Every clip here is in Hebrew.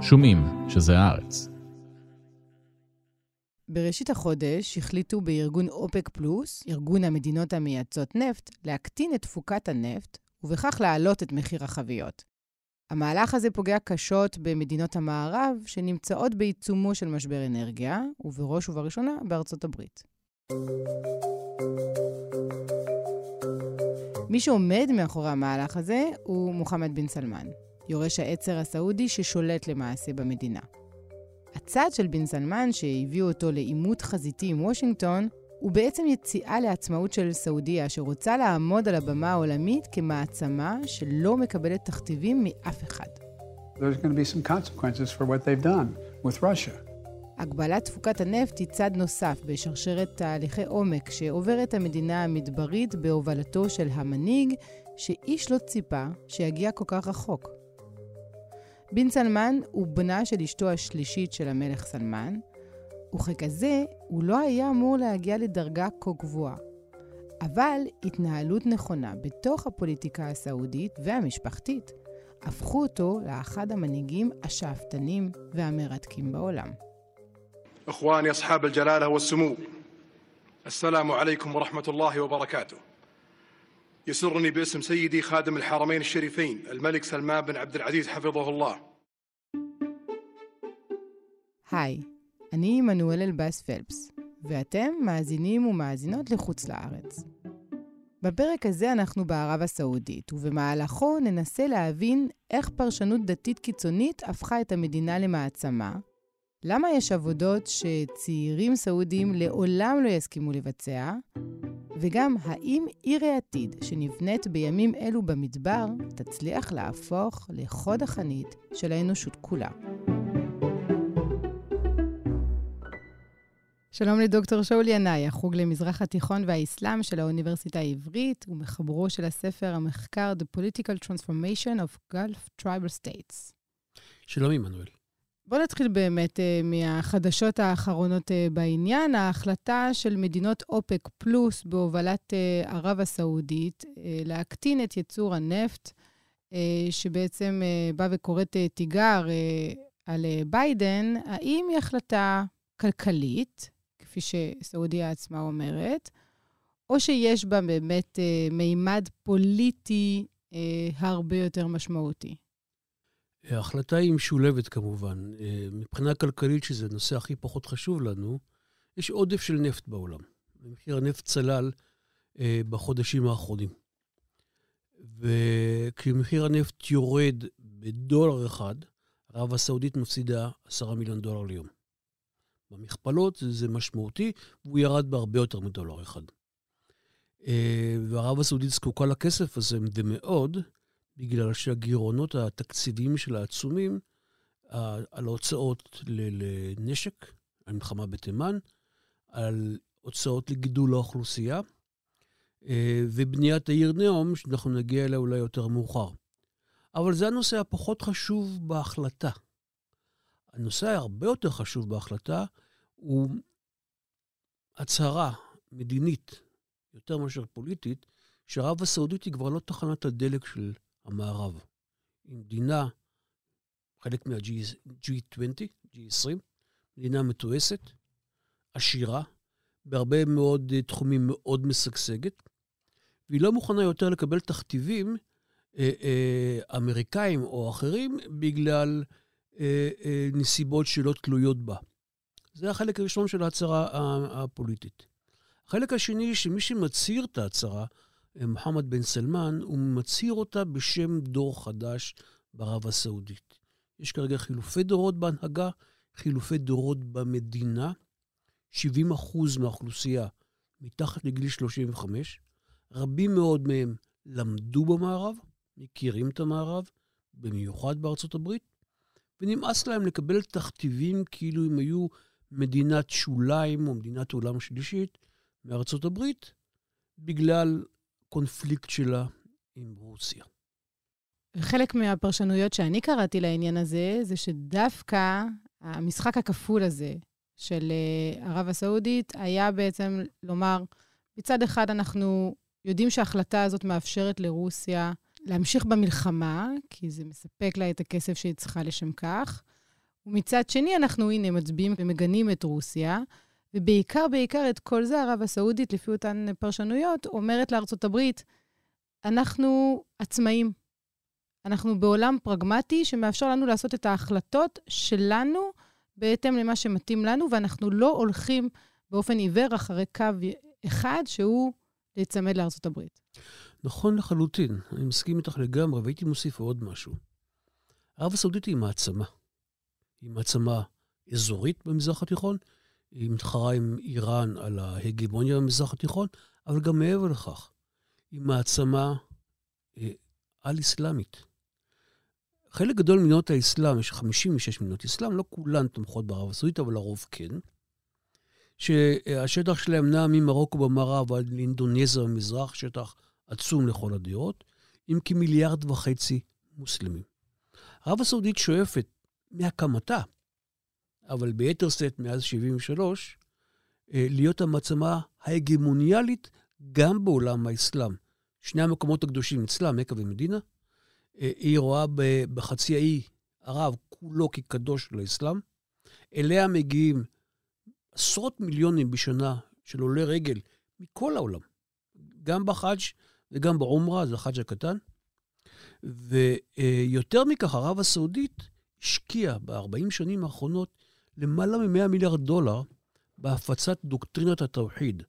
שומעים שזה הארץ. בראשית החודש החליטו בארגון אופק פלוס, ארגון המדינות המייצאות נפט, להקטין את תפוקת הנפט, ובכך להעלות את מחיר החביות. המהלך הזה פוגע קשות במדינות המערב, שנמצאות בעיצומו של משבר אנרגיה, ובראש ובראשונה בארצות הברית. מי שעומד מאחורי המהלך הזה הוא מוחמד בן סלמן, יורש העצר הסעודי ששולט למעשה במדינה. הצעד של בן סלמן, שהביאו אותו לעימות חזיתי עם וושינגטון, הוא בעצם יציאה לעצמאות של סעודיה, שרוצה לעמוד על הבמה העולמית כמעצמה שלא מקבלת תכתיבים מאף אחד. הגבלת תפוקת הנפט היא צד נוסף בשרשרת תהליכי עומק שעוברת המדינה המדברית בהובלתו של המנהיג, שאיש לא ציפה שיגיע כל כך רחוק. בן סלמן הוא בנה של אשתו השלישית של המלך סלמן, וככזה הוא לא היה אמור להגיע לדרגה כה גבוהה. אבל התנהלות נכונה בתוך הפוליטיקה הסעודית והמשפחתית הפכו אותו לאחד המנהיגים השאפתנים והמרתקים בעולם. אחואני אסחאב אל-ג'לאלה והסמו, א-סלאם עליכום ורחמת אללה וברכתו. يسرني باسم سيدي خادم الحرمين الشريفين الملك سلمان بن عبد العزيز حفظه الله היי, אני עמנואל אלבאס פלפס, ואתם מאזינים ומאזינות לחוץ לארץ. בפרק הזה אנחנו בערב הסעודית, ובמהלכו ננסה להבין איך פרשנות דתית קיצונית הפכה את המדינה למעצמה, למה יש עבודות שצעירים סעודים לעולם לא יסכימו לבצע, וגם האם עיר העתיד שנבנית בימים אלו במדבר תצליח להפוך לחוד החנית של האנושות כולה. שלום לדוקטור שאול ינאי, החוג למזרח התיכון והאסלאם של האוניברסיטה העברית, ומחברו של הספר המחקר The Political Transformation of Gulf Tribal States. שלום, עמנואל. בואו נתחיל באמת uh, מהחדשות האחרונות uh, בעניין. ההחלטה של מדינות אופק פלוס בהובלת uh, ערב הסעודית uh, להקטין את ייצור הנפט, uh, שבעצם uh, בא וקוראת uh, תיגר uh, על uh, ביידן, האם היא החלטה כלכלית, כפי שסעודיה עצמה אומרת, או שיש בה באמת uh, מימד פוליטי uh, הרבה יותר משמעותי? ההחלטה היא משולבת כמובן. אה, מבחינה כלכלית, שזה הנושא הכי פחות חשוב לנו, יש עודף של נפט בעולם. מחיר הנפט צלל אה, בחודשים האחרונים. וכשמחיר הנפט יורד בדולר אחד, ערב הסעודית מפסידה 10 מיליון דולר ליום. במכפלות זה, משמעותי, והוא ירד בהרבה יותר מדולר אחד. אה, וערב הסעודית זקוקה לכסף הזה ומאוד, בגלל שהגירעונות התקציביים שלה עצומים על ההוצאות לנשק, על מלחמה בתימן, על הוצאות לגידול האוכלוסייה, אה, ובניית העיר נאום, שאנחנו נגיע אליה אולי יותר מאוחר. אבל זה הנושא הפחות חשוב בהחלטה. הנושא הרבה יותר חשוב בהחלטה הוא הצהרה מדינית, יותר מאשר פוליטית, שערב הסעודית היא כבר לא תחנת הדלק של המערב. היא מדינה, חלק מה-G20, G20, מדינה מתועסת, עשירה, בהרבה מאוד אה, תחומים מאוד משגשגת, והיא לא מוכנה יותר לקבל תכתיבים אה, אה, אמריקאים או אחרים בגלל אה, אה, נסיבות שלא תלויות בה. זה החלק הראשון של ההצהרה הפוליטית. החלק השני, שמי שמצהיר את ההצהרה, מוחמד בן סלמן, הוא מצהיר אותה בשם דור חדש בערב הסעודית. יש כרגע חילופי דורות בהנהגה, חילופי דורות במדינה. 70 אחוז מהאוכלוסייה מתחת לגיל 35. רבים מאוד מהם למדו במערב, מכירים את המערב, במיוחד בארצות הברית, ונמאס להם לקבל תכתיבים כאילו הם היו מדינת שוליים או מדינת עולם שלישית מארצות הברית, בגלל הקונפליקט שלה עם רוסיה. חלק מהפרשנויות שאני קראתי לעניין הזה, זה שדווקא המשחק הכפול הזה של אה, ערב הסעודית היה בעצם לומר, מצד אחד אנחנו יודעים שההחלטה הזאת מאפשרת לרוסיה להמשיך במלחמה, כי זה מספק לה את הכסף שהיא צריכה לשם כך, ומצד שני, אנחנו, הנה, מצביעים ומגנים את רוסיה, ובעיקר, בעיקר את כל זה, ערב הסעודית, לפי אותן פרשנויות, אומרת לארצות הברית, אנחנו עצמאים. אנחנו בעולם פרגמטי שמאפשר לנו לעשות את ההחלטות שלנו בהתאם למה שמתאים לנו, ואנחנו לא הולכים באופן עיוור אחרי קו אחד, שהוא להיצמד לארצות הברית. נכון לחלוטין, אני מסכים איתך לגמרי, והייתי מוסיף עוד משהו. ערב הסעודית היא מעצמה. היא מעצמה אזורית במזרח התיכון, היא מתחרה עם איראן על ההגמוניה במזרח התיכון, אבל גם מעבר לכך, היא מעצמה אה, על-אסלאמית. חלק גדול ממדינות האסלאם, יש 56 מדינות אסלאם, לא כולן תומכות בערב הסעודית, אבל הרוב כן. שהשטח שלהם נע ממרוקו במערב עד לאינדונזיה במזרח, שטח עצום לכל הדעות, עם כמיליארד וחצי מוסלמים. ערב הסעודית שואפת מהקמתה, אבל ביתר שאת מאז 73, אה, להיות המעצמה ההגמוניאלית גם בעולם האסלאם. שני המקומות הקדושים אצלה, מכה ומדינה, אה, היא רואה בחצי האי ערב כולו כקדוש לאסלאם. אליה מגיעים עשרות מיליונים בשנה של עולי רגל מכל העולם, גם בחאג' וגם בעומרה, זה החאג' הקטן. ויותר מכך, ערב הסעודית השקיעה ב-40 שנים האחרונות למעלה מ-100 מיליארד דולר בהפצת דוקטרינת התאוחיד,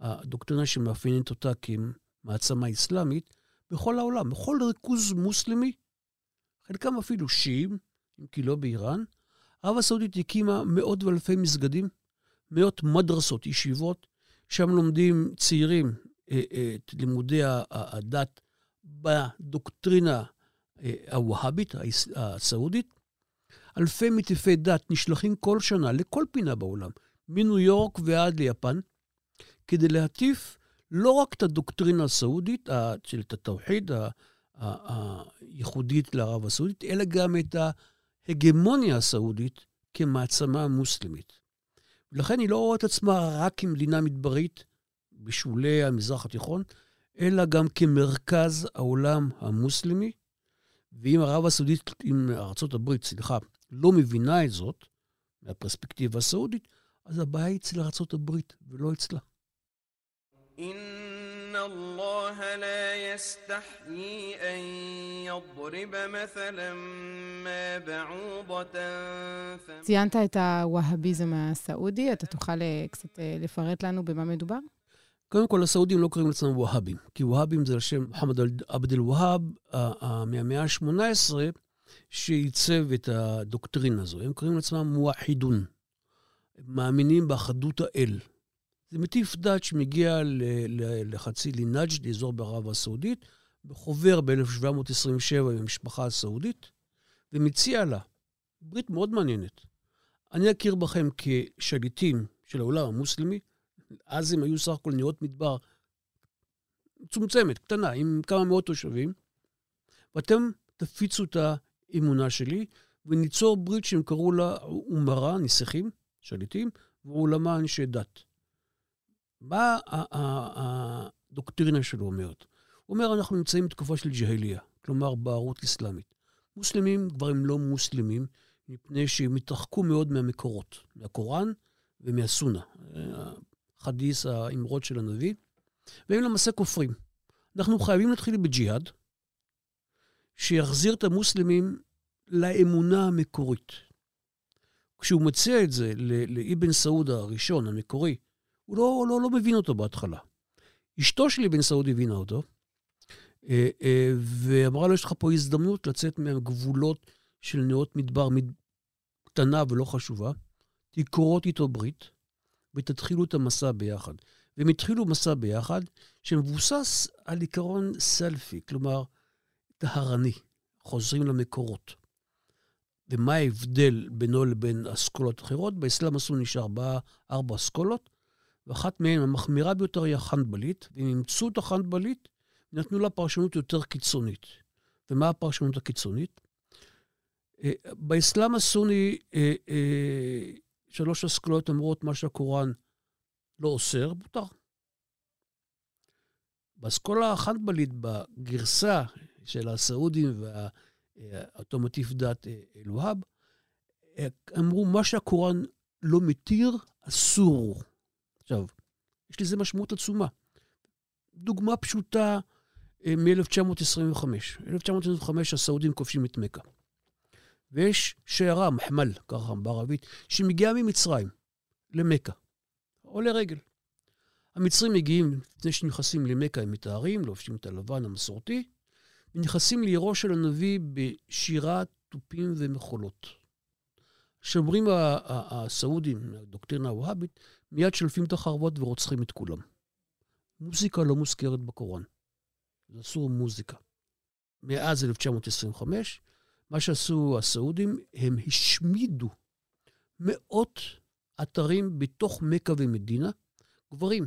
הדוקטרינה שמאפיינת אותה כמעצמה אסלאמית, בכל העולם, בכל ריכוז מוסלמי, חלקם אפילו שיעים, אם כי לא באיראן. ערב הסעודית הקימה מאות ואלפי מסגדים, מאות מדרסות, ישיבות, שם לומדים צעירים אה, אה, את לימודי הדת בדוקטרינה אה, הווהאבית, הסעודית. אלפי מטיפי דת נשלחים כל שנה לכל פינה בעולם, מניו יורק ועד ליפן, כדי להטיף לא רק את הדוקטרינה הסעודית, של התאוחיד הייחודית לערב הסעודית, אלא גם את ההגמוניה הסעודית כמעצמה מוסלמית. ולכן היא לא רואה את עצמה רק כמדינה מדברית בשולי המזרח התיכון, אלא גם כמרכז העולם המוסלמי. ואם ערב הסעודית, אם ארה"ב, סליחה, לא מבינה את זאת, מהפרספקטיבה הסעודית, אז הבעיה היא אצל ארה"ב ולא אצלה. إن الله لا يستحيي أن يضرب مثلا ما بعوضة ציינת את הווהביזם הסעודי, אתה תוכל אה, קצת אה, לפרט לנו במה מדובר? קודם כל, הסעודים לא קוראים לעצמם והאבים, כי והאבים זה על שם מוחמד עבד אל-והאב מהמאה ה-18, שעיצב את הדוקטרינה הזו. הם קוראים לעצמם מואחידון. הם מאמינים באחדות האל. זה מטיף דת שמגיע לחצי לינאג', לאזור בערב הסעודית, וחובר ב-1727 עם המשפחה הסעודית, ומציע לה ברית מאוד מעניינת. אני אכיר בכם כשליטים של העולם המוסלמי, אז הם היו סך הכל נאות מדבר מצומצמת, קטנה, עם כמה מאות תושבים, ואתם תפיצו את האמונה שלי, וניצור ברית שהם קראו לה אומרה, נסיכים, שליטים, ועולמה אנשי דת. מה הדוקטרינה שלו אומרת? הוא אומר, אנחנו נמצאים בתקופה של ג'הליה, כלומר בערות אסלאמית. מוסלמים כבר הם לא מוסלמים, מפני שהם התרחקו מאוד מהמקורות, מהקוראן ומהסונה, חדיס האמרות של הנביא, והם למעשה כופרים. אנחנו חייבים להתחיל בג'יהאד, שיחזיר את המוסלמים לאמונה המקורית. כשהוא מציע את זה לאבן סעודה הראשון, המקורי, הוא לא, לא, לא מבין אותו בהתחלה. אשתו של אבן סעוד הבינה אותו, אה, אה, ואמרה לו, יש לך פה הזדמנות לצאת מהגבולות של נאות מדבר קטנה ולא חשובה, תקרות איתו ברית, ותתחילו את המסע ביחד. והם התחילו מסע ביחד, שמבוסס על עיקרון סלפי, כלומר, טהרני, חוזרים למקורות. ומה ההבדל בינו לבין אסכולות אחרות? באסלאם עשו נשאר ארבע, אסכולות, ואחת מהן, המחמירה ביותר, היא החנבלית, והם אימצו את החנבלית, נתנו לה פרשנות יותר קיצונית. ומה הפרשנות הקיצונית? אה, באסלאם הסוני, אה, אה, שלוש אסכולות אומרות מה שהקוראן לא אוסר, מותר. באסכולה החנבלית, בגרסה של הסעודים והאוטומטיב דת אל-והאב, אמרו, מה שהקוראן לא מתיר, אסור. עכשיו, יש לזה משמעות עצומה. דוגמה פשוטה מ-1925. 1925 הסעודים כובשים את מכה. ויש שיירה, מחמל, ככה בערבית, שמגיעה ממצרים למכה, או לרגל. המצרים מגיעים, לפני שנכנסים למכה, הם מתארים, לובשים את הלבן המסורתי, ונכנסים לעירו של הנביא בשירה, תופים ומחולות. שאומרים הסעודים, הדוקטרינה הווהבית, מיד שלפים את החרבות ורוצחים את כולם. מוזיקה לא מוזכרת בקוראן. זה אסור מוזיקה. מאז 1925, מה שעשו הסעודים, הם השמידו מאות אתרים בתוך מכה ומדינה, גברים.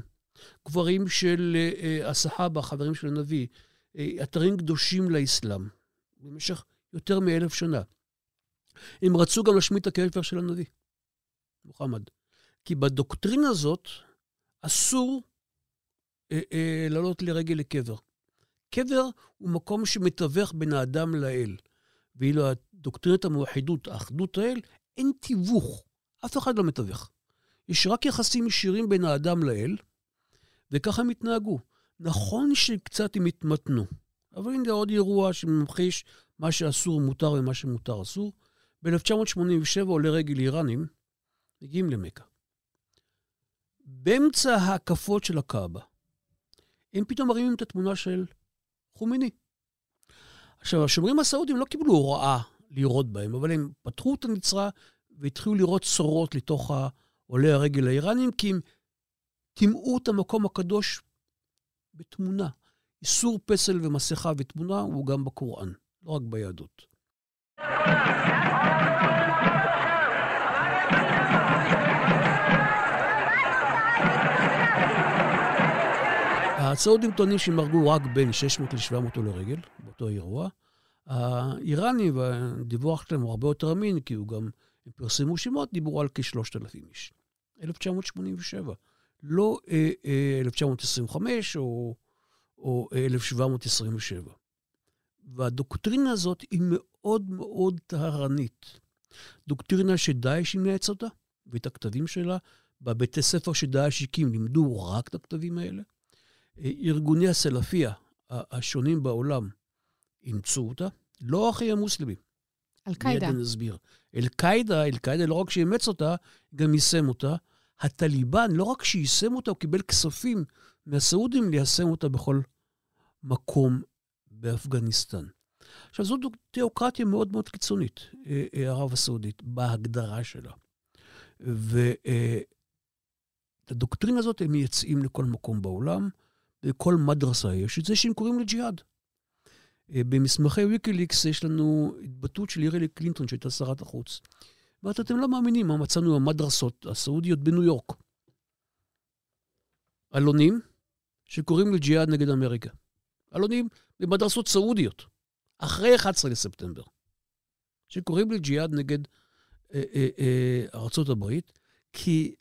גברים של uh, הסחאבה, חברים של הנביא, אתרים קדושים לאסלאם, במשך יותר מאלף שנה. הם רצו גם להשמיד את הקבר של הנביא, מוחמד. כי בדוקטרינה הזאת אסור אה, אה, לעלות לרגל לקבר. קבר הוא מקום שמתווך בין האדם לאל. ואילו הדוקטרינת המואחידות, האחדות האל, אין תיווך. אף אחד לא מתווך. יש רק יחסים ישירים בין האדם לאל, וככה הם התנהגו. נכון שקצת הם התמתנו, אבל הנה עוד אירוע שממחיש מה שאסור מותר ומה שמותר אסור. ב-1987 עולי רגל איראנים מגיעים למכה. באמצע ההקפות של הקאבה, הם פתאום מרימים את התמונה של חומיני. עכשיו, השומרים הסעודים לא קיבלו הוראה לירות בהם, אבל הם פתחו את הנצרה והתחילו לראות צורות לתוך עולי הרגל האיראנים, כי הם טימאו את המקום הקדוש בתמונה. איסור פסל ומסכה ותמונה הוא גם בקוראן, לא רק ביהדות. הסעודים טוענים שהם הרגו רק בין 600 ל-700 עולי רגל באותו אירוע. האיראני, והדיווח שלהם הוא הרבה יותר אמין, כי הוא גם, הם פרסמו שמות, דיברו על כ-3,000 איש. 1987. לא אה, אה, 1925 או, או 1727. והדוקטרינה הזאת היא מאוד מאוד טהרנית. דוקטרינה שדאעש אימץ אותה, ואת הכתבים שלה, בבתי ספר שדאעש הקים לימדו רק את הכתבים האלה. ארגוני הסלפיה השונים בעולם אימצו אותה, לא אחי המוסלמים. אל-קאידה. מיד נסביר. אל-קאידה, אל-קאידה לא רק שאימץ אותה, גם יישם אותה. הטליבן, לא רק שיישם אותה, הוא קיבל כספים מהסעודים ליישם אותה בכל מקום באפגניסטן. עכשיו, זו תיאוקרטיה מאוד מאוד קיצונית, אה, אה, ערב הסעודית, בהגדרה שלה. ואת אה, הדוקטרינה הזאת הם מייצאים לכל מקום בעולם. בכל מדרסה יש את זה שהם קוראים לג'יהאד. במסמכי ויקיליקס יש לנו התבטאות של ירלי קלינטון, שהייתה שרת החוץ. ואת אתם לא מאמינים מה מצאנו במדרסות הסעודיות בניו יורק. עלונים שקוראים לג'יהאד נגד אמריקה. עלונים במדרסות סעודיות, אחרי 11 לספטמבר, שקוראים לג'יהאד נגד אה, אה, אה, הברית, כי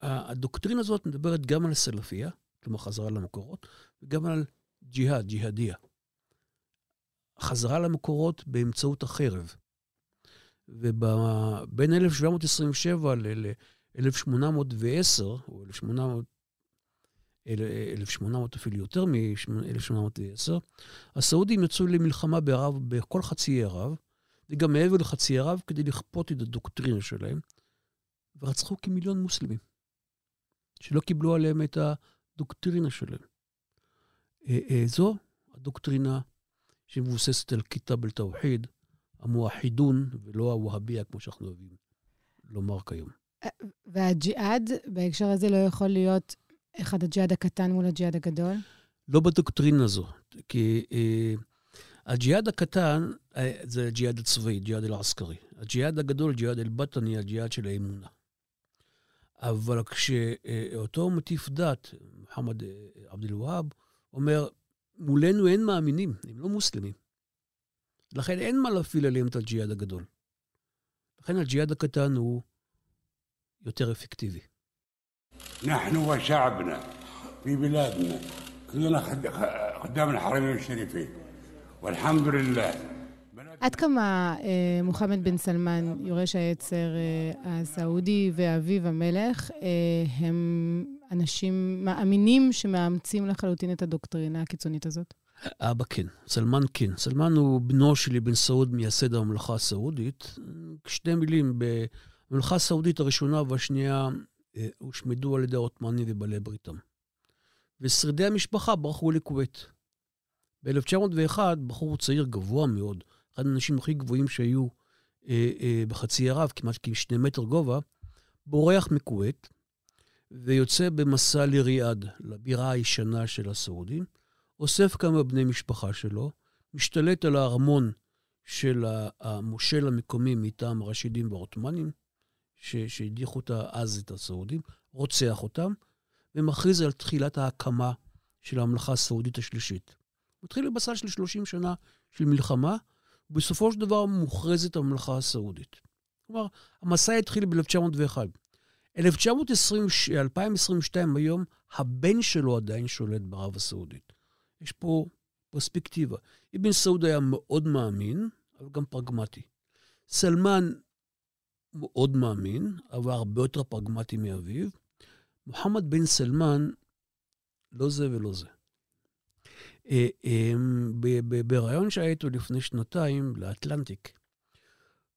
הדוקטרינה הזאת מדברת גם על סלפיה, כלומר חזרה למקורות, וגם על ג'יהאד, ג'יהאדיה. חזרה למקורות באמצעות החרב. ובין 1727 ל-1810, או 1800, 1800 אפילו יותר מ-1810, הסעודים יצאו למלחמה בערב, בכל חצי ערב, וגם מעבר לחצי ערב, כדי לכפות את הדוקטרינה שלהם, ורצחו כמיליון מוסלמים, שלא קיבלו עליהם את. הדוקטרינה שלהם. אה, אה, זו הדוקטרינה שמבוססת על כיתב אל-תאוחיד, המואחידון, ולא הווהביה, כמו שאנחנו אוהבים לומר כיום. אה, והג'יהאד, בהקשר הזה, לא יכול להיות אחד הג'יהאד הקטן מול הג'יהאד הגדול? לא בדוקטרינה הזו, כי אה, הג'יהאד הקטן אה, זה הג'יהאד הצבאי, ג'יהאד אל-עסקרי. הג'יהאד הגדול, ג'יהאד אל-בטני, הג'יהאד של האמונה. אבל כשאותו מטיף דת, מוחמד אה, עבד אל-והאב, אומר, מולנו אין מאמינים, הם לא מוסלמים. לכן אין מה להפעיל עליהם את הג'יהאד הגדול. לכן הג'יהאד הקטן הוא יותר אפקטיבי. نحن وشعبنا في بلادنا كلنا خدام الحرمين الشريفين والحمد لله עד כמה אה, מוחמד בן סלמן, יורש העצר אה, הסעודי ואביו המלך, אה, הם אנשים מאמינים שמאמצים לחלוטין את הדוקטרינה הקיצונית הזאת? אבא כן, סלמן כן. סלמן הוא בנו של אבן סעוד, מייסד הממלכה הסעודית. שתי מילים, בממלכה הסעודית הראשונה והשנייה אה, הושמדו על ידי העות'מאנים ובעלי בריתם. ושרידי המשפחה ברחו לכווית. ב-1901, בחור צעיר גבוה מאוד, אחד האנשים הכי גבוהים שהיו אה, אה, בחצי ערב, כמעט כשני מטר גובה, בורח מכווית ויוצא במסע לריאד, לבירה הישנה של הסעודים, אוסף כמה בני משפחה שלו, משתלט על הארמון של המושל המקומי מטעם הרשידים והעות'מאנים, שהדיחו אותה אז את הסעודים, רוצח אותם, ומכריז על תחילת ההקמה של הממלכה הסעודית השלישית. מתחיל במסע של 30 שנה של מלחמה, ובסופו של דבר מוכרזת הממלכה הסעודית. כלומר, המסע התחיל ב-1901. 2022 היום, הבן שלו עדיין שולט בערב הסעודית. יש פה פרספקטיבה. אבן סעוד היה מאוד מאמין, אבל גם פרגמטי. סלמן מאוד מאמין, אבל הרבה יותר פרגמטי מאביו. מוחמד בן סלמן, לא זה ולא זה. אה, אה, בריאיון שהיה איתו לפני שנתיים לאטלנטיק,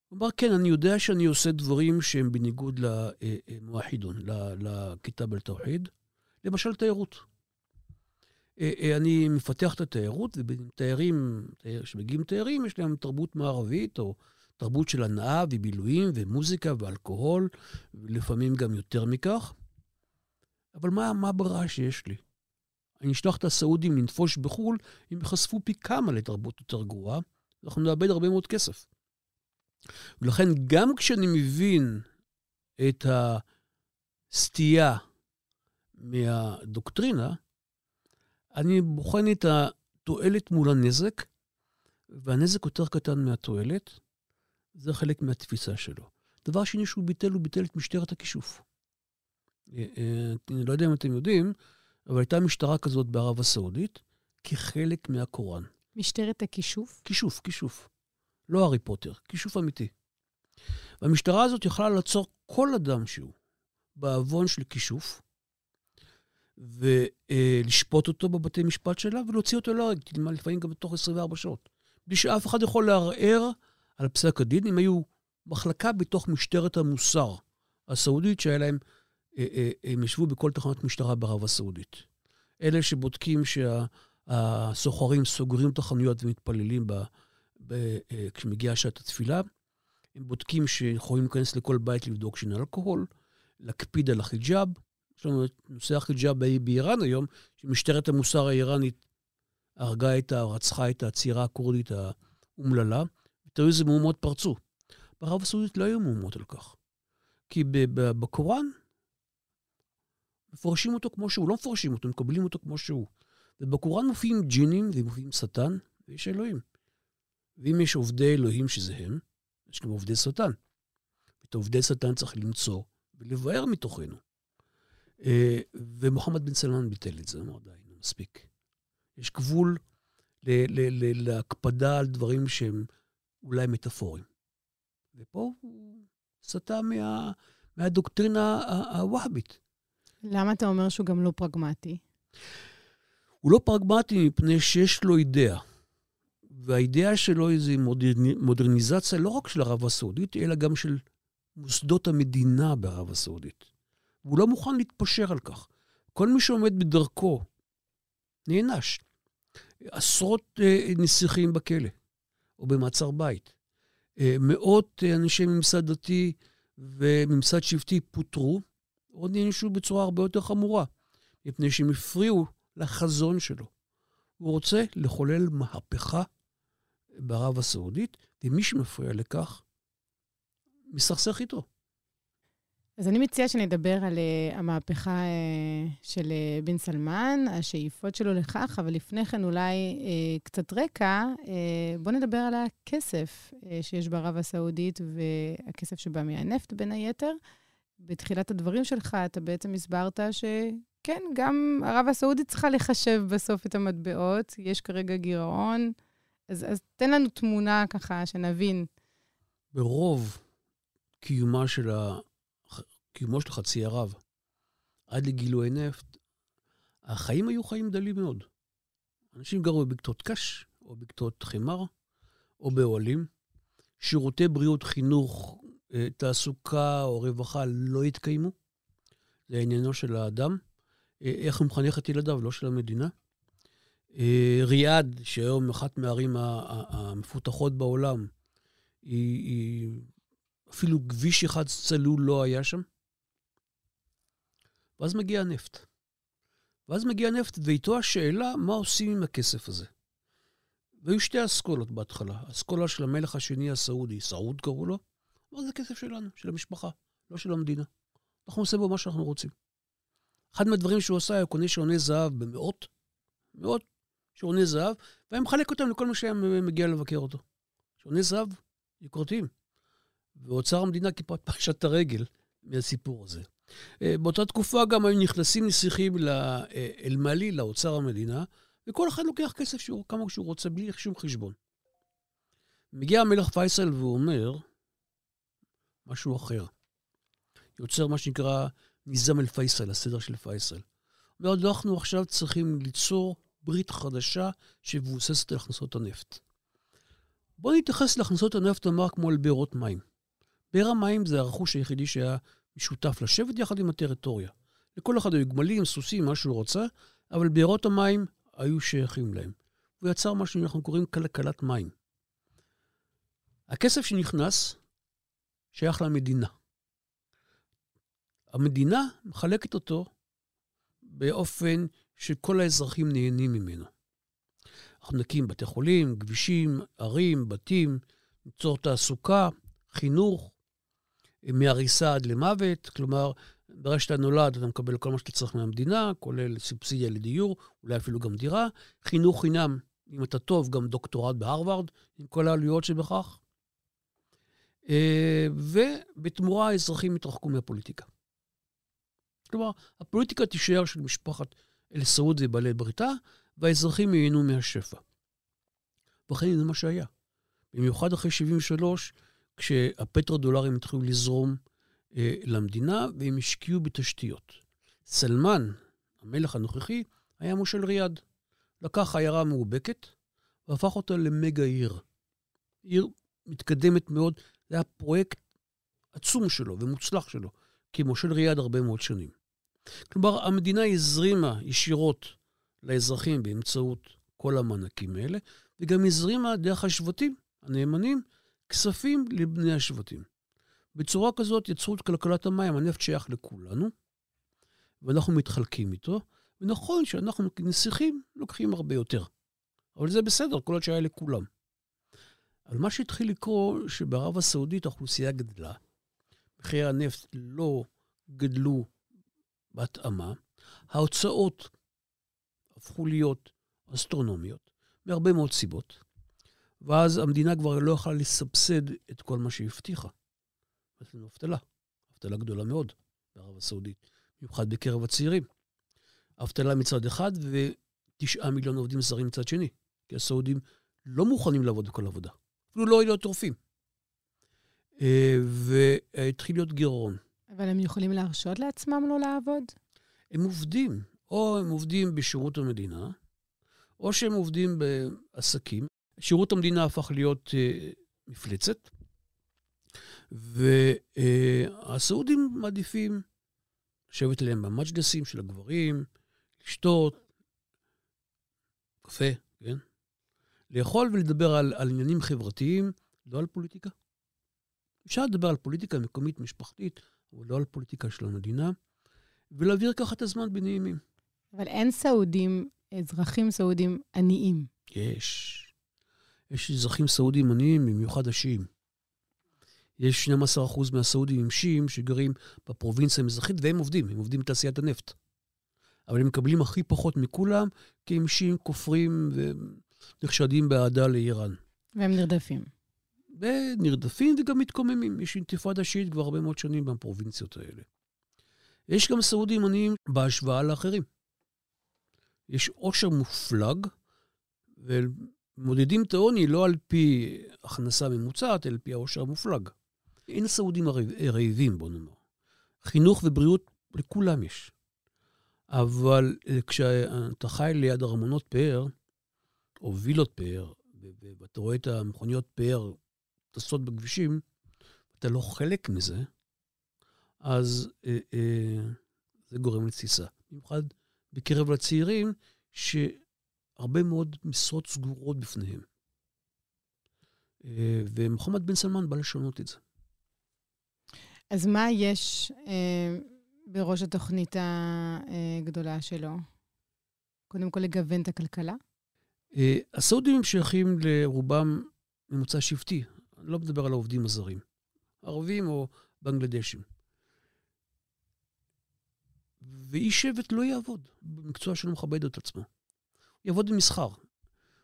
הוא אמר, כן, אני יודע שאני עושה דברים שהם בניגוד למואחידון, לכיתב אל-תוחיד, למשל תיירות. אה, אני מפתח את התיירות, ותיירים, כשמגיעים תיירים, יש להם תרבות מערבית, או תרבות של הנאה ובילויים ומוזיקה ואלכוהול, ולפעמים גם יותר מכך. אבל מה, מה הברירה שיש לי? אני אשלח את הסעודים לנפוש בחו"ל, הם ייחשפו פי כמה לתרבות יותר גרועה, אנחנו נאבד הרבה מאוד כסף. ולכן, גם כשאני מבין את הסטייה מהדוקטרינה, אני בוחן את התועלת מול הנזק, והנזק יותר קטן מהתועלת, זה חלק מהתפיסה שלו. דבר שני שהוא ביטל, הוא ביטל את משטרת הכישוף. אה, אה, אני לא יודע אם אתם יודעים, אבל הייתה משטרה כזאת בערב הסעודית, כחלק מהקוראן. משטרת הכישוף? כישוף, כישוף. לא הארי פוטר, כישוף אמיתי. והמשטרה הזאת יכלה לעצור כל אדם שהוא בעוון של כישוף, ולשפוט אותו בבתי משפט שלה ולהוציא אותו להורג, לפעמים גם בתוך 24 שעות. בלי שאף אחד יכול לערער על פסק הדין, אם היו מחלקה בתוך משטרת המוסר הסעודית, שהיה להם, אה, אה, הם ישבו בכל תחנת משטרה בערב הסעודית. אלה שבודקים שהסוחרים סוגרים את החנויות ומתפללים ב, ב, אה, כשמגיעה שעת התפילה, הם בודקים שיכולים להיכנס לכל בית לבדוק שאין אלכוהול, להקפיד על החיג'אב. יש לנו את נושא החיג'אב באיראן היום, שמשטרת המוסר האיראנית הרגה את ה... רצחה את הצעירה הכורדית האומללה, ותראו איזה מהומות פרצו. בערב הסעודית לא היו מהומות על כך. כי בקוראן מפרשים אותו כמו שהוא, לא מפרשים אותו, מקבלים אותו כמו שהוא. ובקוראן מופיעים ג'ינים ומופיעים שטן, ויש אלוהים. ואם יש עובדי אלוהים שזה הם, יש גם עובדי שטן. את עובדי שטן צריך למצוא ולבאר מתוכנו. אה, ומוחמד בן סלמן ביטל את זה, אמר די, מספיק. יש גבול להקפדה על דברים שהם אולי מטאפוריים. ופה הוא סטה מה, מהדוקטרינה הווהבית. למה אתה אומר שהוא גם לא פרגמטי? הוא לא פרגמטי מפני שיש לו אידאה. והאידאה שלו היא איזו מודרניזציה לא רק של ערב הסעודית, אלא גם של מוסדות המדינה בערב הסעודית. והוא לא מוכן להתפשר על כך. כל מי שעומד בדרכו נענש. עשרות אה, נסיכים בכלא, או במעצר בית. אה, מאות אה, אנשי ממסד דתי וממסד שבטי פוטרו, או נענשו בצורה הרבה יותר חמורה, מפני שהם הפריעו לחזון שלו. הוא רוצה לחולל מהפכה בערב הסעודית, ומי שמפריע לכך, מסכסך איתו. אז אני מציעה שנדבר על uh, המהפכה uh, של uh, בן סלמן, השאיפות שלו לכך, אבל לפני כן אולי uh, קצת רקע. Uh, בואו נדבר על הכסף uh, שיש בערב הסעודית והכסף שבא מהנפט, בין היתר. בתחילת הדברים שלך אתה בעצם הסברת שכן, גם ערב הסעודית צריכה לחשב בסוף את המטבעות. יש כרגע גירעון. אז, אז תן לנו תמונה ככה, שנבין. ברוב קיומה של ה... קיומו של חצי ערב, עד לגילוי נפט, החיים היו חיים דלים מאוד. אנשים גרו בבקתות קש, או בקתות חמר, או באוהלים. שירותי בריאות, חינוך, אה, תעסוקה או רווחה לא התקיימו. זה עניינו של האדם. אה, איך הוא מחנך את ילדיו, לא של המדינה. אה, ריאד, שהיום אחת מהערים המפותחות בעולם, היא, היא אפילו כביש אחד צלול לא היה שם. ואז מגיע הנפט. ואז מגיע הנפט, ואיתו השאלה, מה עושים עם הכסף הזה? והיו שתי אסכולות בהתחלה. אסכולה של המלך השני הסעודי, סעוד קראו לו, אמר, זה כסף שלנו, של המשפחה, לא של המדינה. אנחנו עושים בו מה שאנחנו רוצים. אחד מהדברים שהוא עשה, היה קונה שעוני זהב במאות, מאות שעוני זהב, והיה מחלק אותם לכל מי שהיה מגיע לבקר אותו. שעוני זהב יוקרתיים. ואוצר המדינה כיפת פרשת הרגל מהסיפור הזה. אה, באותה תקופה גם היו נכנסים נסיכים לאל-מאלי, לאוצר המדינה, וכל אחד לוקח כסף שהוא, כמה שהוא רוצה, בלי שום חשבון. מגיע המלך פייסל והוא אומר משהו אחר. יוצר מה שנקרא ניזם אל-פייסל, הסדר של פייסל. אומר, אנחנו עכשיו צריכים ליצור ברית חדשה שמבוססת על הכנסות הנפט. בואו נתייחס להכנסות הנפט, נאמר, כמו על בארות מים. באר המים זה הרכוש היחידי שהיה משותף לשבת יחד עם הטריטוריה. לכל אחד היו גמלים, סוסים, מה שהוא רוצה, אבל בארות המים היו שייכים להם. הוא יצר מה שאנחנו קוראים כלכלת מים. הכסף שנכנס שייך למדינה. המדינה מחלקת אותו באופן שכל האזרחים נהנים ממנו. אנחנו נקים בתי חולים, כבישים, ערים, בתים, ניצור תעסוקה, חינוך, מהריסה עד למוות, כלומר, ברגע שאתה נולד, אתה מקבל כל מה שאתה צריך מהמדינה, כולל סובסידיה לדיור, אולי אפילו גם דירה. חינוך חינם, אם אתה טוב, גם דוקטורט בהרווארד, עם כל העלויות שבכך. אה, ובתמורה האזרחים יתרחקו מהפוליטיקה. כלומר, הפוליטיקה תישאר של משפחת אל-סעוד ובעלי בריתה, והאזרחים ייהנו מהשפע. וכן זה מה שהיה. במיוחד אחרי 73', כשהפטרודולרים התחילו לזרום אה, למדינה, והם השקיעו בתשתיות. סלמן, המלך הנוכחי, היה מושל ריאד. לקח עיירה מאובקת והפך אותה למגה עיר. עיר מתקדמת מאוד, זה היה פרויקט עצום שלו ומוצלח שלו, כמושל ריאד הרבה מאוד שנים. כלומר, המדינה הזרימה ישירות לאזרחים באמצעות כל המענקים האלה, וגם הזרימה דרך השבטים הנאמנים כספים לבני השבטים. בצורה כזאת יצרו את כלכלת המים, הנפט שייך לכולנו, ואנחנו מתחלקים איתו, ונכון שאנחנו כנסיכים לוקחים הרבה יותר. אבל זה בסדר, כל עוד שהיה לכולם. אבל מה שהתחיל לקרות, שבערב הסעודית האוכלוסייה גדלה, מחירי הנפט לא גדלו בהתאמה, ההוצאות הפכו להיות אסטרונומיות, מהרבה מאוד סיבות, ואז המדינה כבר לא יכלה לסבסד את כל מה שהיא הבטיחה. יש לנו אבטלה, אבטלה גדולה מאוד בערב הסעודית, במיוחד בקרב הצעירים. אבטלה מצד אחד ותשעה מיליון עובדים זרים מצד שני, כי הסעודים לא מוכנים לעבוד בכל עבודה, אפילו לא להיות טורפים. אה, והתחיל להיות גירעון. אבל הם יכולים להרשות לעצמם לא לעבוד? הם עובדים, או הם עובדים בשירות המדינה, או שהם עובדים בעסקים. שירות המדינה הפך להיות uh, מפלצת, והסעודים uh, מעדיפים לשבת אליהם במג'דסים של הגברים, לשתות, קפה, כן? לאכול ולדבר על, על עניינים חברתיים, לא על פוליטיקה. אפשר לדבר על פוליטיקה מקומית, משפחתית, אבל לא על פוליטיקה של המדינה, ולהעביר ככה את הזמן בנעימים. אבל אין סעודים, אזרחים סעודים עניים. יש. יש אזרחים סעודים עניים, במיוחד השיעים. יש 12% מהסעודים עם שיעים שגרים בפרובינציה המזרחית, והם עובדים, הם עובדים בתעשיית הנפט. אבל הם מקבלים הכי פחות מכולם, כי הם שיעים כופרים ונחשדים באהדה לאיראן. והם נרדפים. ונרדפים וגם מתקוממים. יש אינתיפאדה שיעית כבר הרבה מאוד שנים בפרובינציות האלה. יש גם סעודים עניים בהשוואה לאחרים. יש עושר מופלג, מודדים את העוני לא על פי הכנסה ממוצעת, אלא על פי העושר המופלג. אין סעודים רעבים, בוא נאמר. חינוך ובריאות לכולם יש. אבל אה, כשאתה חי ליד ארמונות פאר, או וילות פאר, ואתה רואה את המכוניות פאר טסות בכבישים, אתה לא חלק מזה, אז אה, אה, זה גורם לתסיסה. במיוחד בקרב הצעירים, שהרבה מאוד משרות סגורות בפניהם. אה, ומוחמד בן סלמן בא לשנות את זה. אז מה יש אה, בראש התוכנית הגדולה שלו? קודם כל, לגוון את הכלכלה? אה, הסעודים שייכים לרובם ממוצא שבטי. אני לא מדבר על העובדים הזרים. ערבים או בנגלדשים. ואיש שבט לא יעבוד במקצוע שלא מכבד את עצמו. יעבוד במסחר.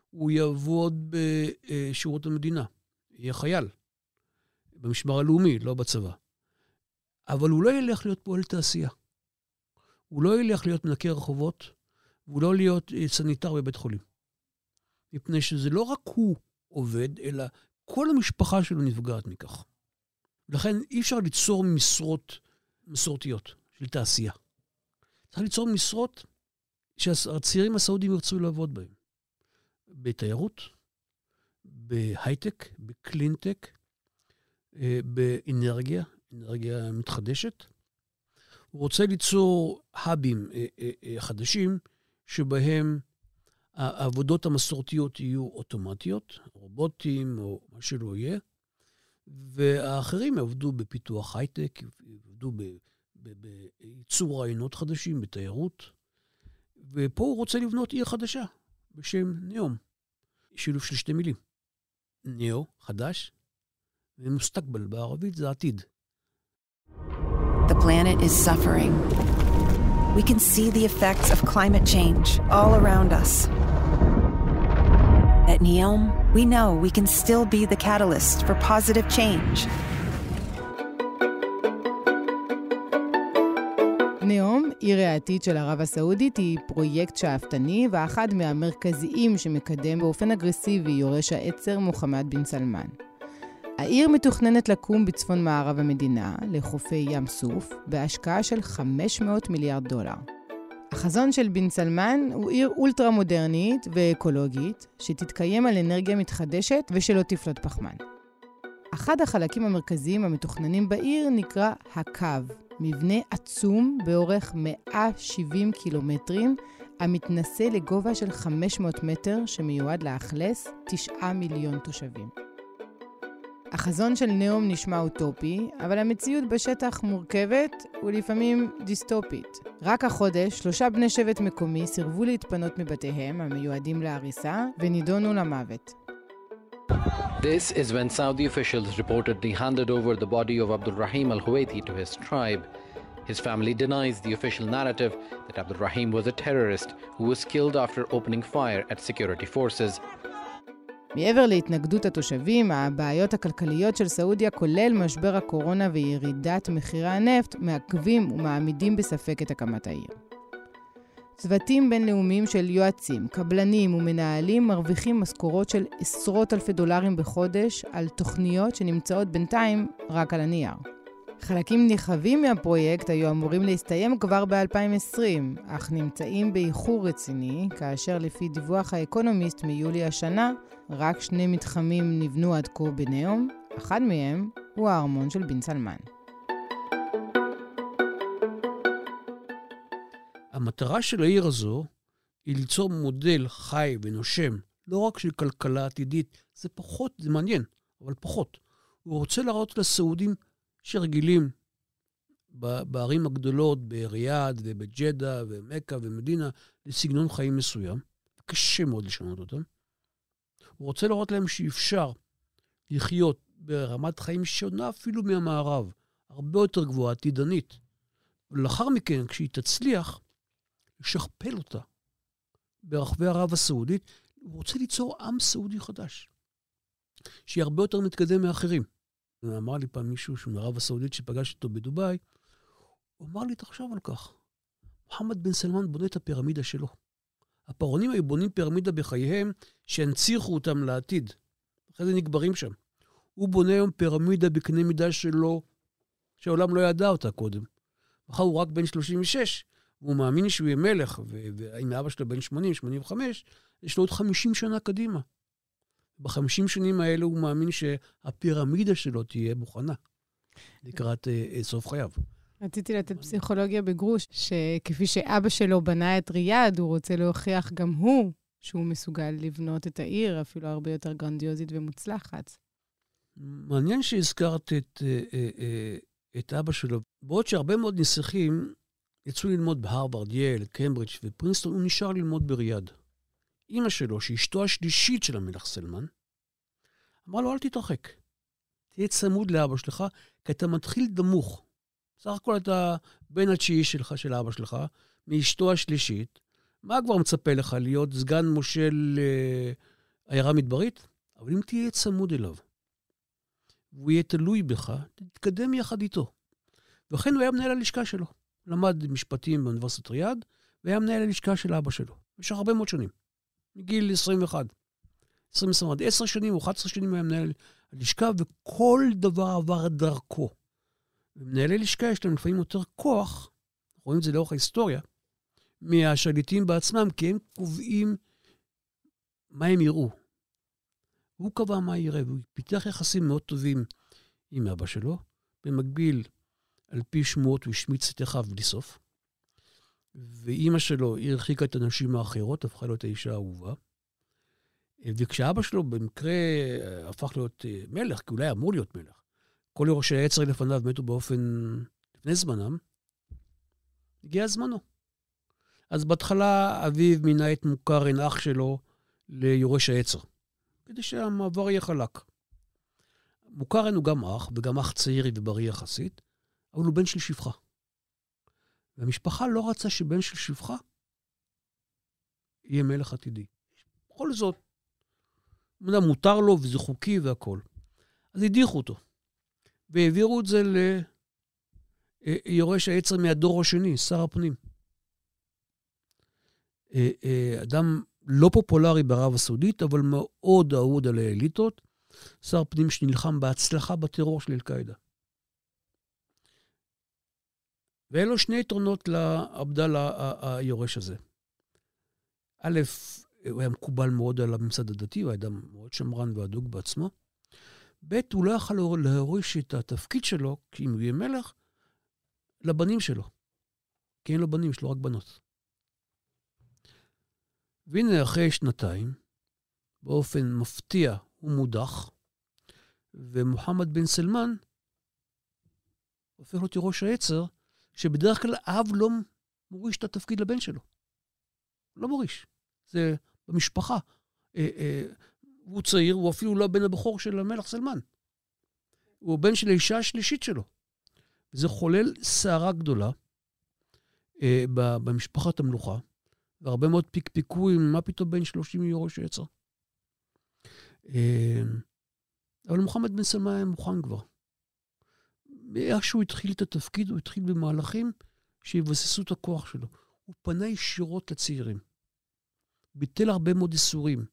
הוא יעבוד בשירות המדינה. יהיה חייל. במשמר הלאומי, לא בצבא. אבל הוא לא ילך להיות פועל תעשייה. הוא לא ילך להיות מנקה רחובות, והוא לא להיות סניטר בבית חולים. מפני שזה לא רק הוא עובד, אלא כל המשפחה שלו נפגעת מכך. לכן אי אפשר ליצור משרות מסורתיות של תעשייה. צריך ליצור משרות שהצעירים הסעודים ירצו לעבוד בהן. בתיירות, בהייטק, בקלינטק, אה, באנרגיה, אנרגיה מתחדשת. הוא רוצה ליצור האבים אה, אה, חדשים שבהם העבודות המסורתיות יהיו אוטומטיות, רובוטים או מה שלא יהיה, והאחרים יעבדו בפיתוח הייטק, יעבדו בייצור רעיונות חדשים, בתיירות. ופה הוא רוצה לבנות עיר חדשה בשם ניאום, שילוב של שתי מילים. ניאו, חדש, ומוסתקבל בערבית זה עתיד. The planet is suffering. We can see the effects of climate change all around us. At NEOM, we know we can still be the catalyst for positive change. עיר העתיד של ערב הסעודית, היא פרויקט שאפתני ואחד מהמרכזיים שמקדם באופן אגרסיבי יורש העצר מוחמד בן סלמן. העיר מתוכננת לקום בצפון מערב המדינה, לחופי ים סוף, בהשקעה של 500 מיליארד דולר. החזון של בן סלמן הוא עיר אולטרה מודרנית ואקולוגית, שתתקיים על אנרגיה מתחדשת ושלא תפלוט פחמן. אחד החלקים המרכזיים המתוכננים בעיר נקרא הקו, מבנה עצום באורך 170 קילומטרים, המתנשא לגובה של 500 מטר, שמיועד לאכלס 9 מיליון תושבים. החזון של נאום נשמע אוטופי, אבל המציאות בשטח מורכבת ולפעמים דיסטופית. רק החודש, שלושה בני שבט מקומי סירבו להתפנות מבתיהם, המיועדים להריסה, ונידונו למוות. This is when Saudi officials reportedly handed over the body of Abdul Rahim al Huwaiti to his tribe. His family denies the official narrative that Abdul Rahim was a terrorist who was killed after opening fire at security forces. מעבר להתנגדות התושבים, הבעיות הכלכליות של סעודיה, כולל משבר הקורונה וירידת מחירי הנפט, מעכבים ומעמידים בספק את הקמת העיר. צוותים בינלאומיים של יועצים, קבלנים ומנהלים מרוויחים משכורות של עשרות אלפי דולרים בחודש על תוכניות שנמצאות בינתיים רק על הנייר. חלקים נרחבים מהפרויקט היו אמורים להסתיים כבר ב-2020, אך נמצאים באיחור רציני, כאשר לפי דיווח האקונומיסט מיולי השנה, רק שני מתחמים נבנו עד כה בנאום, אחד מהם הוא הארמון של בן סלמן. המטרה של העיר הזו היא ליצור מודל חי ונושם, לא רק של כלכלה עתידית, זה פחות, זה מעניין, אבל פחות. הוא רוצה להראות לסעודים שרגילים בערים הגדולות, בריאד ובג'דה ומכה ומדינה, לסגנון חיים מסוים. קשה מאוד לשנות אותם. הוא רוצה להראות להם שאפשר לחיות ברמת חיים שונה אפילו מהמערב, הרבה יותר גבוהה, עתידנית. ולאחר מכן, כשהיא תצליח, לשכפל אותה ברחבי ערב הסעודית, הוא רוצה ליצור עם סעודי חדש, שיהיה הרבה יותר מתקדם מאחרים. אמר לי פעם מישהו מערב הסעודית שפגש אותו בדובאי, הוא אמר לי, תחשוב על כך, מוחמד בן סלמן בונה את הפירמידה שלו. הפרעונים היו בונים פירמידה בחייהם שינציחו אותם לעתיד. אחרי זה נקברים שם. הוא בונה היום פירמידה בקנה מידה שלו, שהעולם לא ידע אותה קודם. מחר הוא רק בן 36, והוא מאמין שהוא יהיה מלך, ואם אבא שלו בן 80, 85, יש לו עוד 50 שנה קדימה. ב-50 שנים האלה הוא מאמין שהפירמידה שלו תהיה מוכנה לקראת uh, סוף חייו. רציתי לתת פסיכולוגיה בגרוש, שכפי שאבא שלו בנה את ריאד, הוא רוצה להוכיח גם הוא שהוא מסוגל לבנות את העיר אפילו הרבה יותר גרנדיוזית ומוצלחת. מעניין שהזכרת את, אה, אה, את אבא שלו. בעוד שהרבה מאוד נסיכים יצאו ללמוד בהרווארד, יל, קמברידג' ופרינסטון, הוא נשאר ללמוד בריאד. אימא שלו, שאשתו השלישית של המלך סלמן, אמרה לו, אל תתרחק. תהיה צמוד לאבא שלך, כי אתה מתחיל דמוך. סך הכל אתה בן התשיעי שלך, של אבא שלך, מאשתו השלישית. מה כבר מצפה לך, להיות סגן מושל אה, עיירה מדברית? אבל אם תהיה צמוד אליו, והוא יהיה תלוי בך, תתקדם יחד איתו. וכן הוא היה מנהל הלשכה שלו. למד משפטים באוניברסיטת ריאד, והיה מנהל הלשכה של אבא שלו, במשך הרבה מאוד שנים. מגיל 21. 20 עד 10 שנים או 11 שנים היה מנהל הלשכה, וכל דבר עבר דרכו. ומנהלי לשכה יש להם לפעמים יותר כוח, רואים את זה לאורך ההיסטוריה, מהשליטים בעצמם, כי הם קובעים מה הם יראו. הוא קבע מה יראה, והוא פיתח יחסים מאוד טובים עם אבא שלו. במקביל, על פי שמועות, הוא השמיץ את אחיו בלי סוף. ואימא שלו, הרחיקה את הנשים האחרות, הפכה להיות האישה האהובה. וכשאבא שלו במקרה הפך להיות אה, מלך, כי אולי אמור להיות מלך, כל יורשי העצר לפניו מתו באופן, לפני זמנם, הגיע זמנו. אז בהתחלה אביו מינה את מוכרן, אח שלו, ליורש העצר, כדי שהמעבר יהיה חלק. מוכרן הוא גם אח, וגם אח צעיר ובריא יחסית, אבל הוא בן של שפחה. והמשפחה לא רצה שבן של שפחה יהיה מלך עתידי. בכל זאת, מותר לו וזה חוקי והכול. אז הדיחו אותו, והעבירו את זה ליורש העצר מהדור השני, שר הפנים. אה, אה, אדם לא פופולרי בערב הסעודית, אבל מאוד אהוד על האליטות, שר פנים שנלחם בהצלחה בטרור של אל-קאעידה. ואין לו שני יתרונות לעבדאללה היורש הזה. א', הוא היה מקובל מאוד על הממסד הדתי, הוא היה אדם מאוד שמרן ואדוג בעצמו. ב', הוא לא יכל להוריש את התפקיד שלו, כי אם הוא יהיה מלך, לבנים שלו. כי אין לו בנים, יש לו רק בנות. והנה, אחרי שנתיים, באופן מפתיע הוא מודח, ומוחמד בן סלמן הופך להיות ראש העצר, שבדרך כלל אב לא מוריש את התפקיד לבן שלו. לא מוריש. זה במשפחה. אה, אה, הוא צעיר, הוא אפילו לא הבן הבכור של המלך סלמן. הוא הבן של האישה השלישית שלו. זה חולל סערה גדולה אה, במשפחת המלוכה, והרבה מאוד פיקפיקו עם מה פתאום בן 30 יורו שיצא. אה, אבל מוחמד בן סלמן היה מוכן כבר. איך שהוא התחיל את התפקיד, הוא התחיל במהלכים שיבססו את הכוח שלו. הוא פנה ישירות לצעירים. ביטל הרבה מאוד איסורים,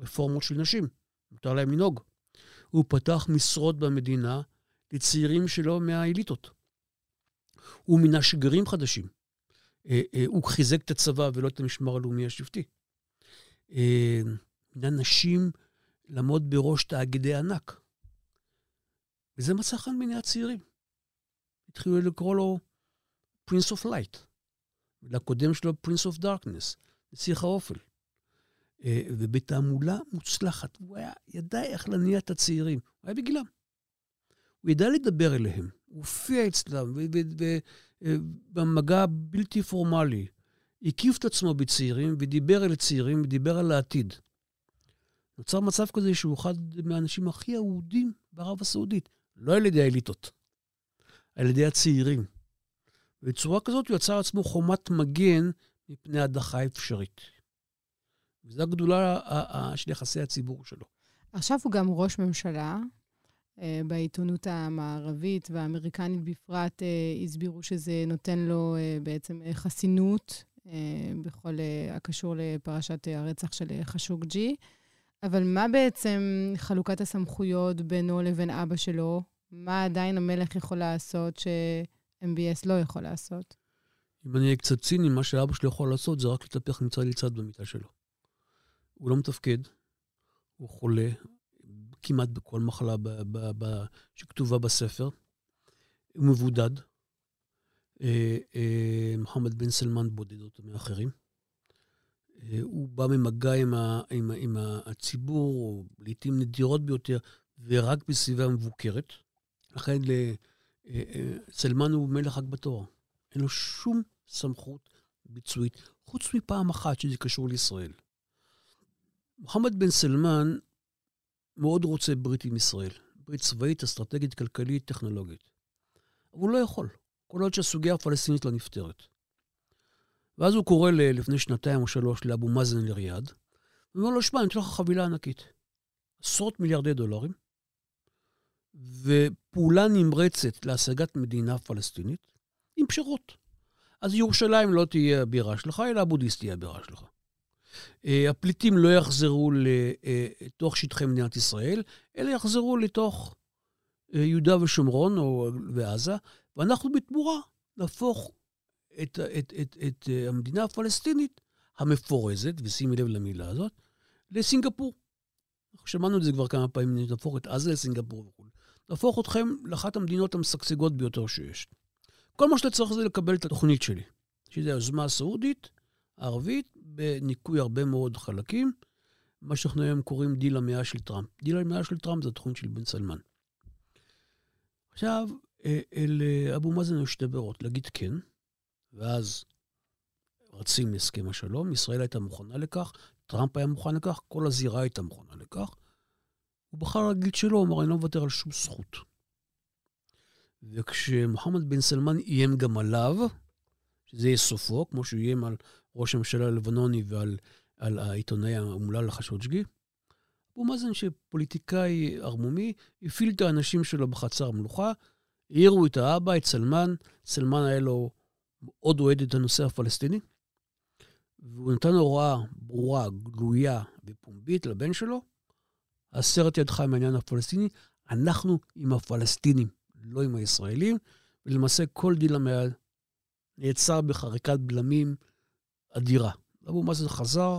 רפורמות של נשים, מותר להם לנהוג. הוא פתח משרות במדינה לצעירים שלו מהאליטות. הוא מינה שגרים חדשים. אה, אה, הוא חיזק את הצבא ולא את המשמר הלאומי השבטי. אה, מינה נשים לעמוד בראש תאגידי ענק. וזה מצא חן בעיני הצעירים. התחילו לקרוא לו Prince of Light, ולקודם שלו Prince of Darkness, נסיך האופל. אה, ובתעמולה מוצלחת. הוא היה, ידע איך להניע את הצעירים. הוא היה בגילם. הוא ידע לדבר אליהם. הוא הופיע אצלם, אה, בלתי פורמלי. הקיף את עצמו בצעירים, ודיבר אל צעירים, ודיבר על העתיד. נוצר מצב כזה שהוא אחד מהאנשים הכי אהודים בערב הסעודית. לא על ידי האליטות, על ידי הצעירים. ובצורה כזאת הוא יצר לעצמו חומת מגן מפני הדחה אפשרית. וזו הגדולה של יחסי הציבור שלו. עכשיו הוא גם ראש ממשלה. אה, בעיתונות המערבית והאמריקנית בפרט אה, הסבירו שזה נותן לו אה, בעצם חסינות בכל הקשור לפרשת הרצח של חשוקג'י. אבל מה בעצם חלוקת הסמכויות בינו לבין אבא שלו? מה עדיין המלך יכול לעשות ש-MBS לא יכול לעשות? אם אני אהיה קצת ציני, מה שאבא שלו יכול לעשות זה רק לטפח מצד לצד במיטה שלו. הוא לא מתפקד, הוא חולה, כמעט בכל מחלה ב- ב- ב- שכתובה בספר. הוא מבודד. אה, אה, מוחמד בן סלמן בודד אותו מאחרים. אה, הוא בא ממגע עם, ה, עם, עם הציבור, לעיתים נדירות ביותר, ורק בסביבה מבוקרת. לכן סלמן הוא מלך רק בתואר. אין לו שום סמכות ביצועית, חוץ מפעם אחת שזה קשור לישראל. מוחמד בן סלמן מאוד רוצה ברית עם ישראל. ברית צבאית, אסטרטגית, כלכלית, טכנולוגית. אבל הוא לא יכול, כל עוד שהסוגיה הפלסטינית לא נפתרת. ואז הוא קורא לפני שנתיים או שלוש לאבו מאזן לריאד, ואומר לו, שמע, אני אתן לך חבילה ענקית. עשרות מיליארדי דולרים, ופעולה נמרצת להשגת מדינה פלסטינית עם פשרות. אז ירושלים לא תהיה הבירה שלך, אלא אבו דיס תהיה הבירה שלך. אה, הפליטים לא יחזרו לתוך שטחי מדינת ישראל, אלא יחזרו לתוך אה, יהודה ושומרון ועזה, ואנחנו בתמורה נהפוך את, את, את, את אה, המדינה הפלסטינית המפורזת, ושימי לב למילה הזאת, לסינגפור. שמענו את זה כבר כמה פעמים, נהפוך את עזה לסינגפור וכו'. נהפוך אתכם לאחת המדינות המשגשגות ביותר שיש. כל מה שאתה צריך זה לקבל את התוכנית שלי, שזו היוזמה הסעודית, הערבית, בניקוי הרבה מאוד חלקים, מה שאנחנו היום קוראים דיל המאה של טראמפ. דיל המאה של טראמפ זה התוכנית של בן סלמן. עכשיו, אה, אל אבו מאזן יש שתי ברירות, להגיד כן, ואז רצים להסכם השלום, ישראל הייתה מוכנה לכך, טראמפ היה מוכן לכך, כל הזירה הייתה מוכנה לכך. הוא בחר להגיד שלא, הוא אמר, אני לא מוותר על שום זכות. וכשמוחמד בן סלמן איים גם עליו, שזה יהיה סופו, כמו שהוא איים על ראש הממשלה הלבנוני ועל על העיתונאי האומלל חשודג'גי, אבו מאזן, שפוליטיקאי ערמומי, הפעיל את האנשים שלו בחצר המלוכה, העירו את האבא, את סלמן, סלמן היה לו מאוד אוהד את הנושא הפלסטיני, והוא נתן הוראה ברורה, גלויה ופומבית לבן שלו, הסר את ידך עם העניין הפלסטיני, אנחנו עם הפלסטינים, לא עם הישראלים, ולמעשה כל דיל המאה נעצר בחריקת בלמים אדירה. אבו מאזן חזר,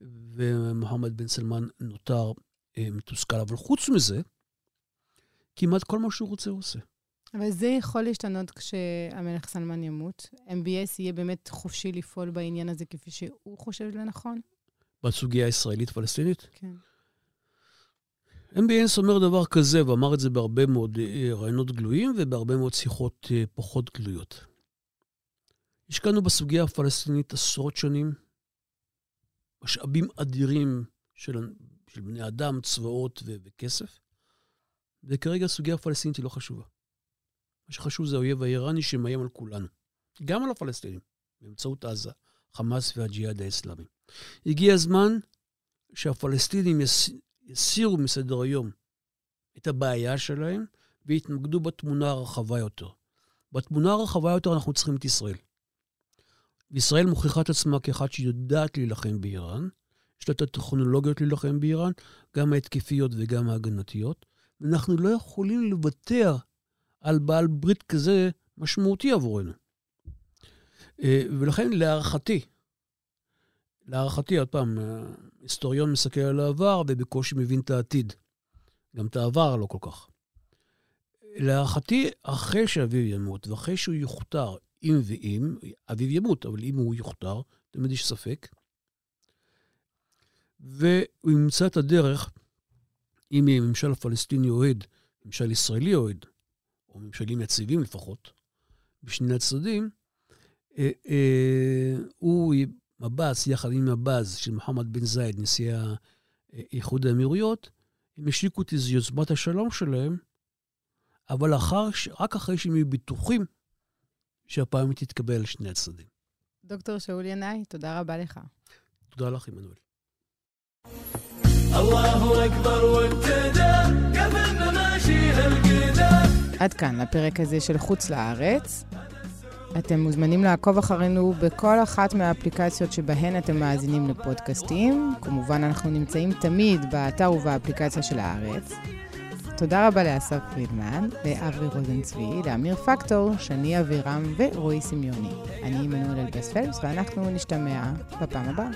ומוחמד בן סלמן נותר אה, מתוסכל. אבל חוץ מזה, כמעט כל מה שהוא רוצה הוא עושה. אבל זה יכול להשתנות כשהמלך סלמן ימות. MBS יהיה באמת חופשי לפעול בעניין הזה כפי שהוא חושב לנכון? בסוגיה הישראלית-פלסטינית? כן. MBS אומר דבר כזה, ואמר את זה בהרבה מאוד אה, רעיונות גלויים ובהרבה מאוד שיחות אה, פחות גלויות. השקענו בסוגיה הפלסטינית עשרות שנים, משאבים אדירים של, של בני אדם, צבאות ו- וכסף, וכרגע הסוגיה הפלסטינית היא לא חשובה. מה שחשוב זה האויב האיראני שמאיים על כולנו, גם על הפלסטינים, באמצעות עזה, חמאס והג'יהאד האסלאמי. הגיע הזמן שהפלסטינים יס... יסירו מסדר היום את הבעיה שלהם ויתמקדו בתמונה הרחבה יותר. בתמונה הרחבה יותר אנחנו צריכים את ישראל. וישראל מוכיחה את עצמה כאחת שיודעת להילחם באיראן. יש לה את הטכנולוגיות להילחם באיראן, גם ההתקפיות וגם ההגנתיות. ואנחנו לא יכולים לוותר על בעל ברית כזה משמעותי עבורנו. אה, ולכן, להערכתי, להערכתי, עוד פעם, היסטוריון מסתכל על העבר ובקושי מבין את העתיד. גם את העבר לא כל כך. להערכתי, אחרי שאביו ימות ואחרי שהוא יוכתר, אם ואם, אביו ימות, אבל אם הוא יוכתר, תמיד יש ספק, והוא ימצא את הדרך, אם יהיה ממשל פלסטיני אוהד, ממשל ישראלי אוהד, או ממשלים יציבים לפחות, בשני הצדדים, אה, אה, הוא, מב"ס, יחד עם מב"ז של מוחמד בן זייד, נשיא איחוד האמירויות, הם השיקו את איזו יוזמת השלום שלהם, אבל אחר, רק אחרי שהם יהיו בטוחים שהפעם היא תתקבל על שני הצדדים. דוקטור שאול ינאי, תודה רבה לך. תודה לך, עמנואל. עד כאן לפרק הזה של חוץ לארץ. אתם מוזמנים לעקוב אחרינו בכל אחת מהאפליקציות שבהן אתם מאזינים לפודקאסטים. כמובן, אנחנו נמצאים תמיד באתר ובאפליקציה של הארץ. תודה רבה לאסף פרידמן, לאברי רוזנצבי, לאמיר פקטור, שני אבירם ורועי סמיוני. אני עמנואל אלבס פלפס, ואנחנו נשתמע בפעם הבאה.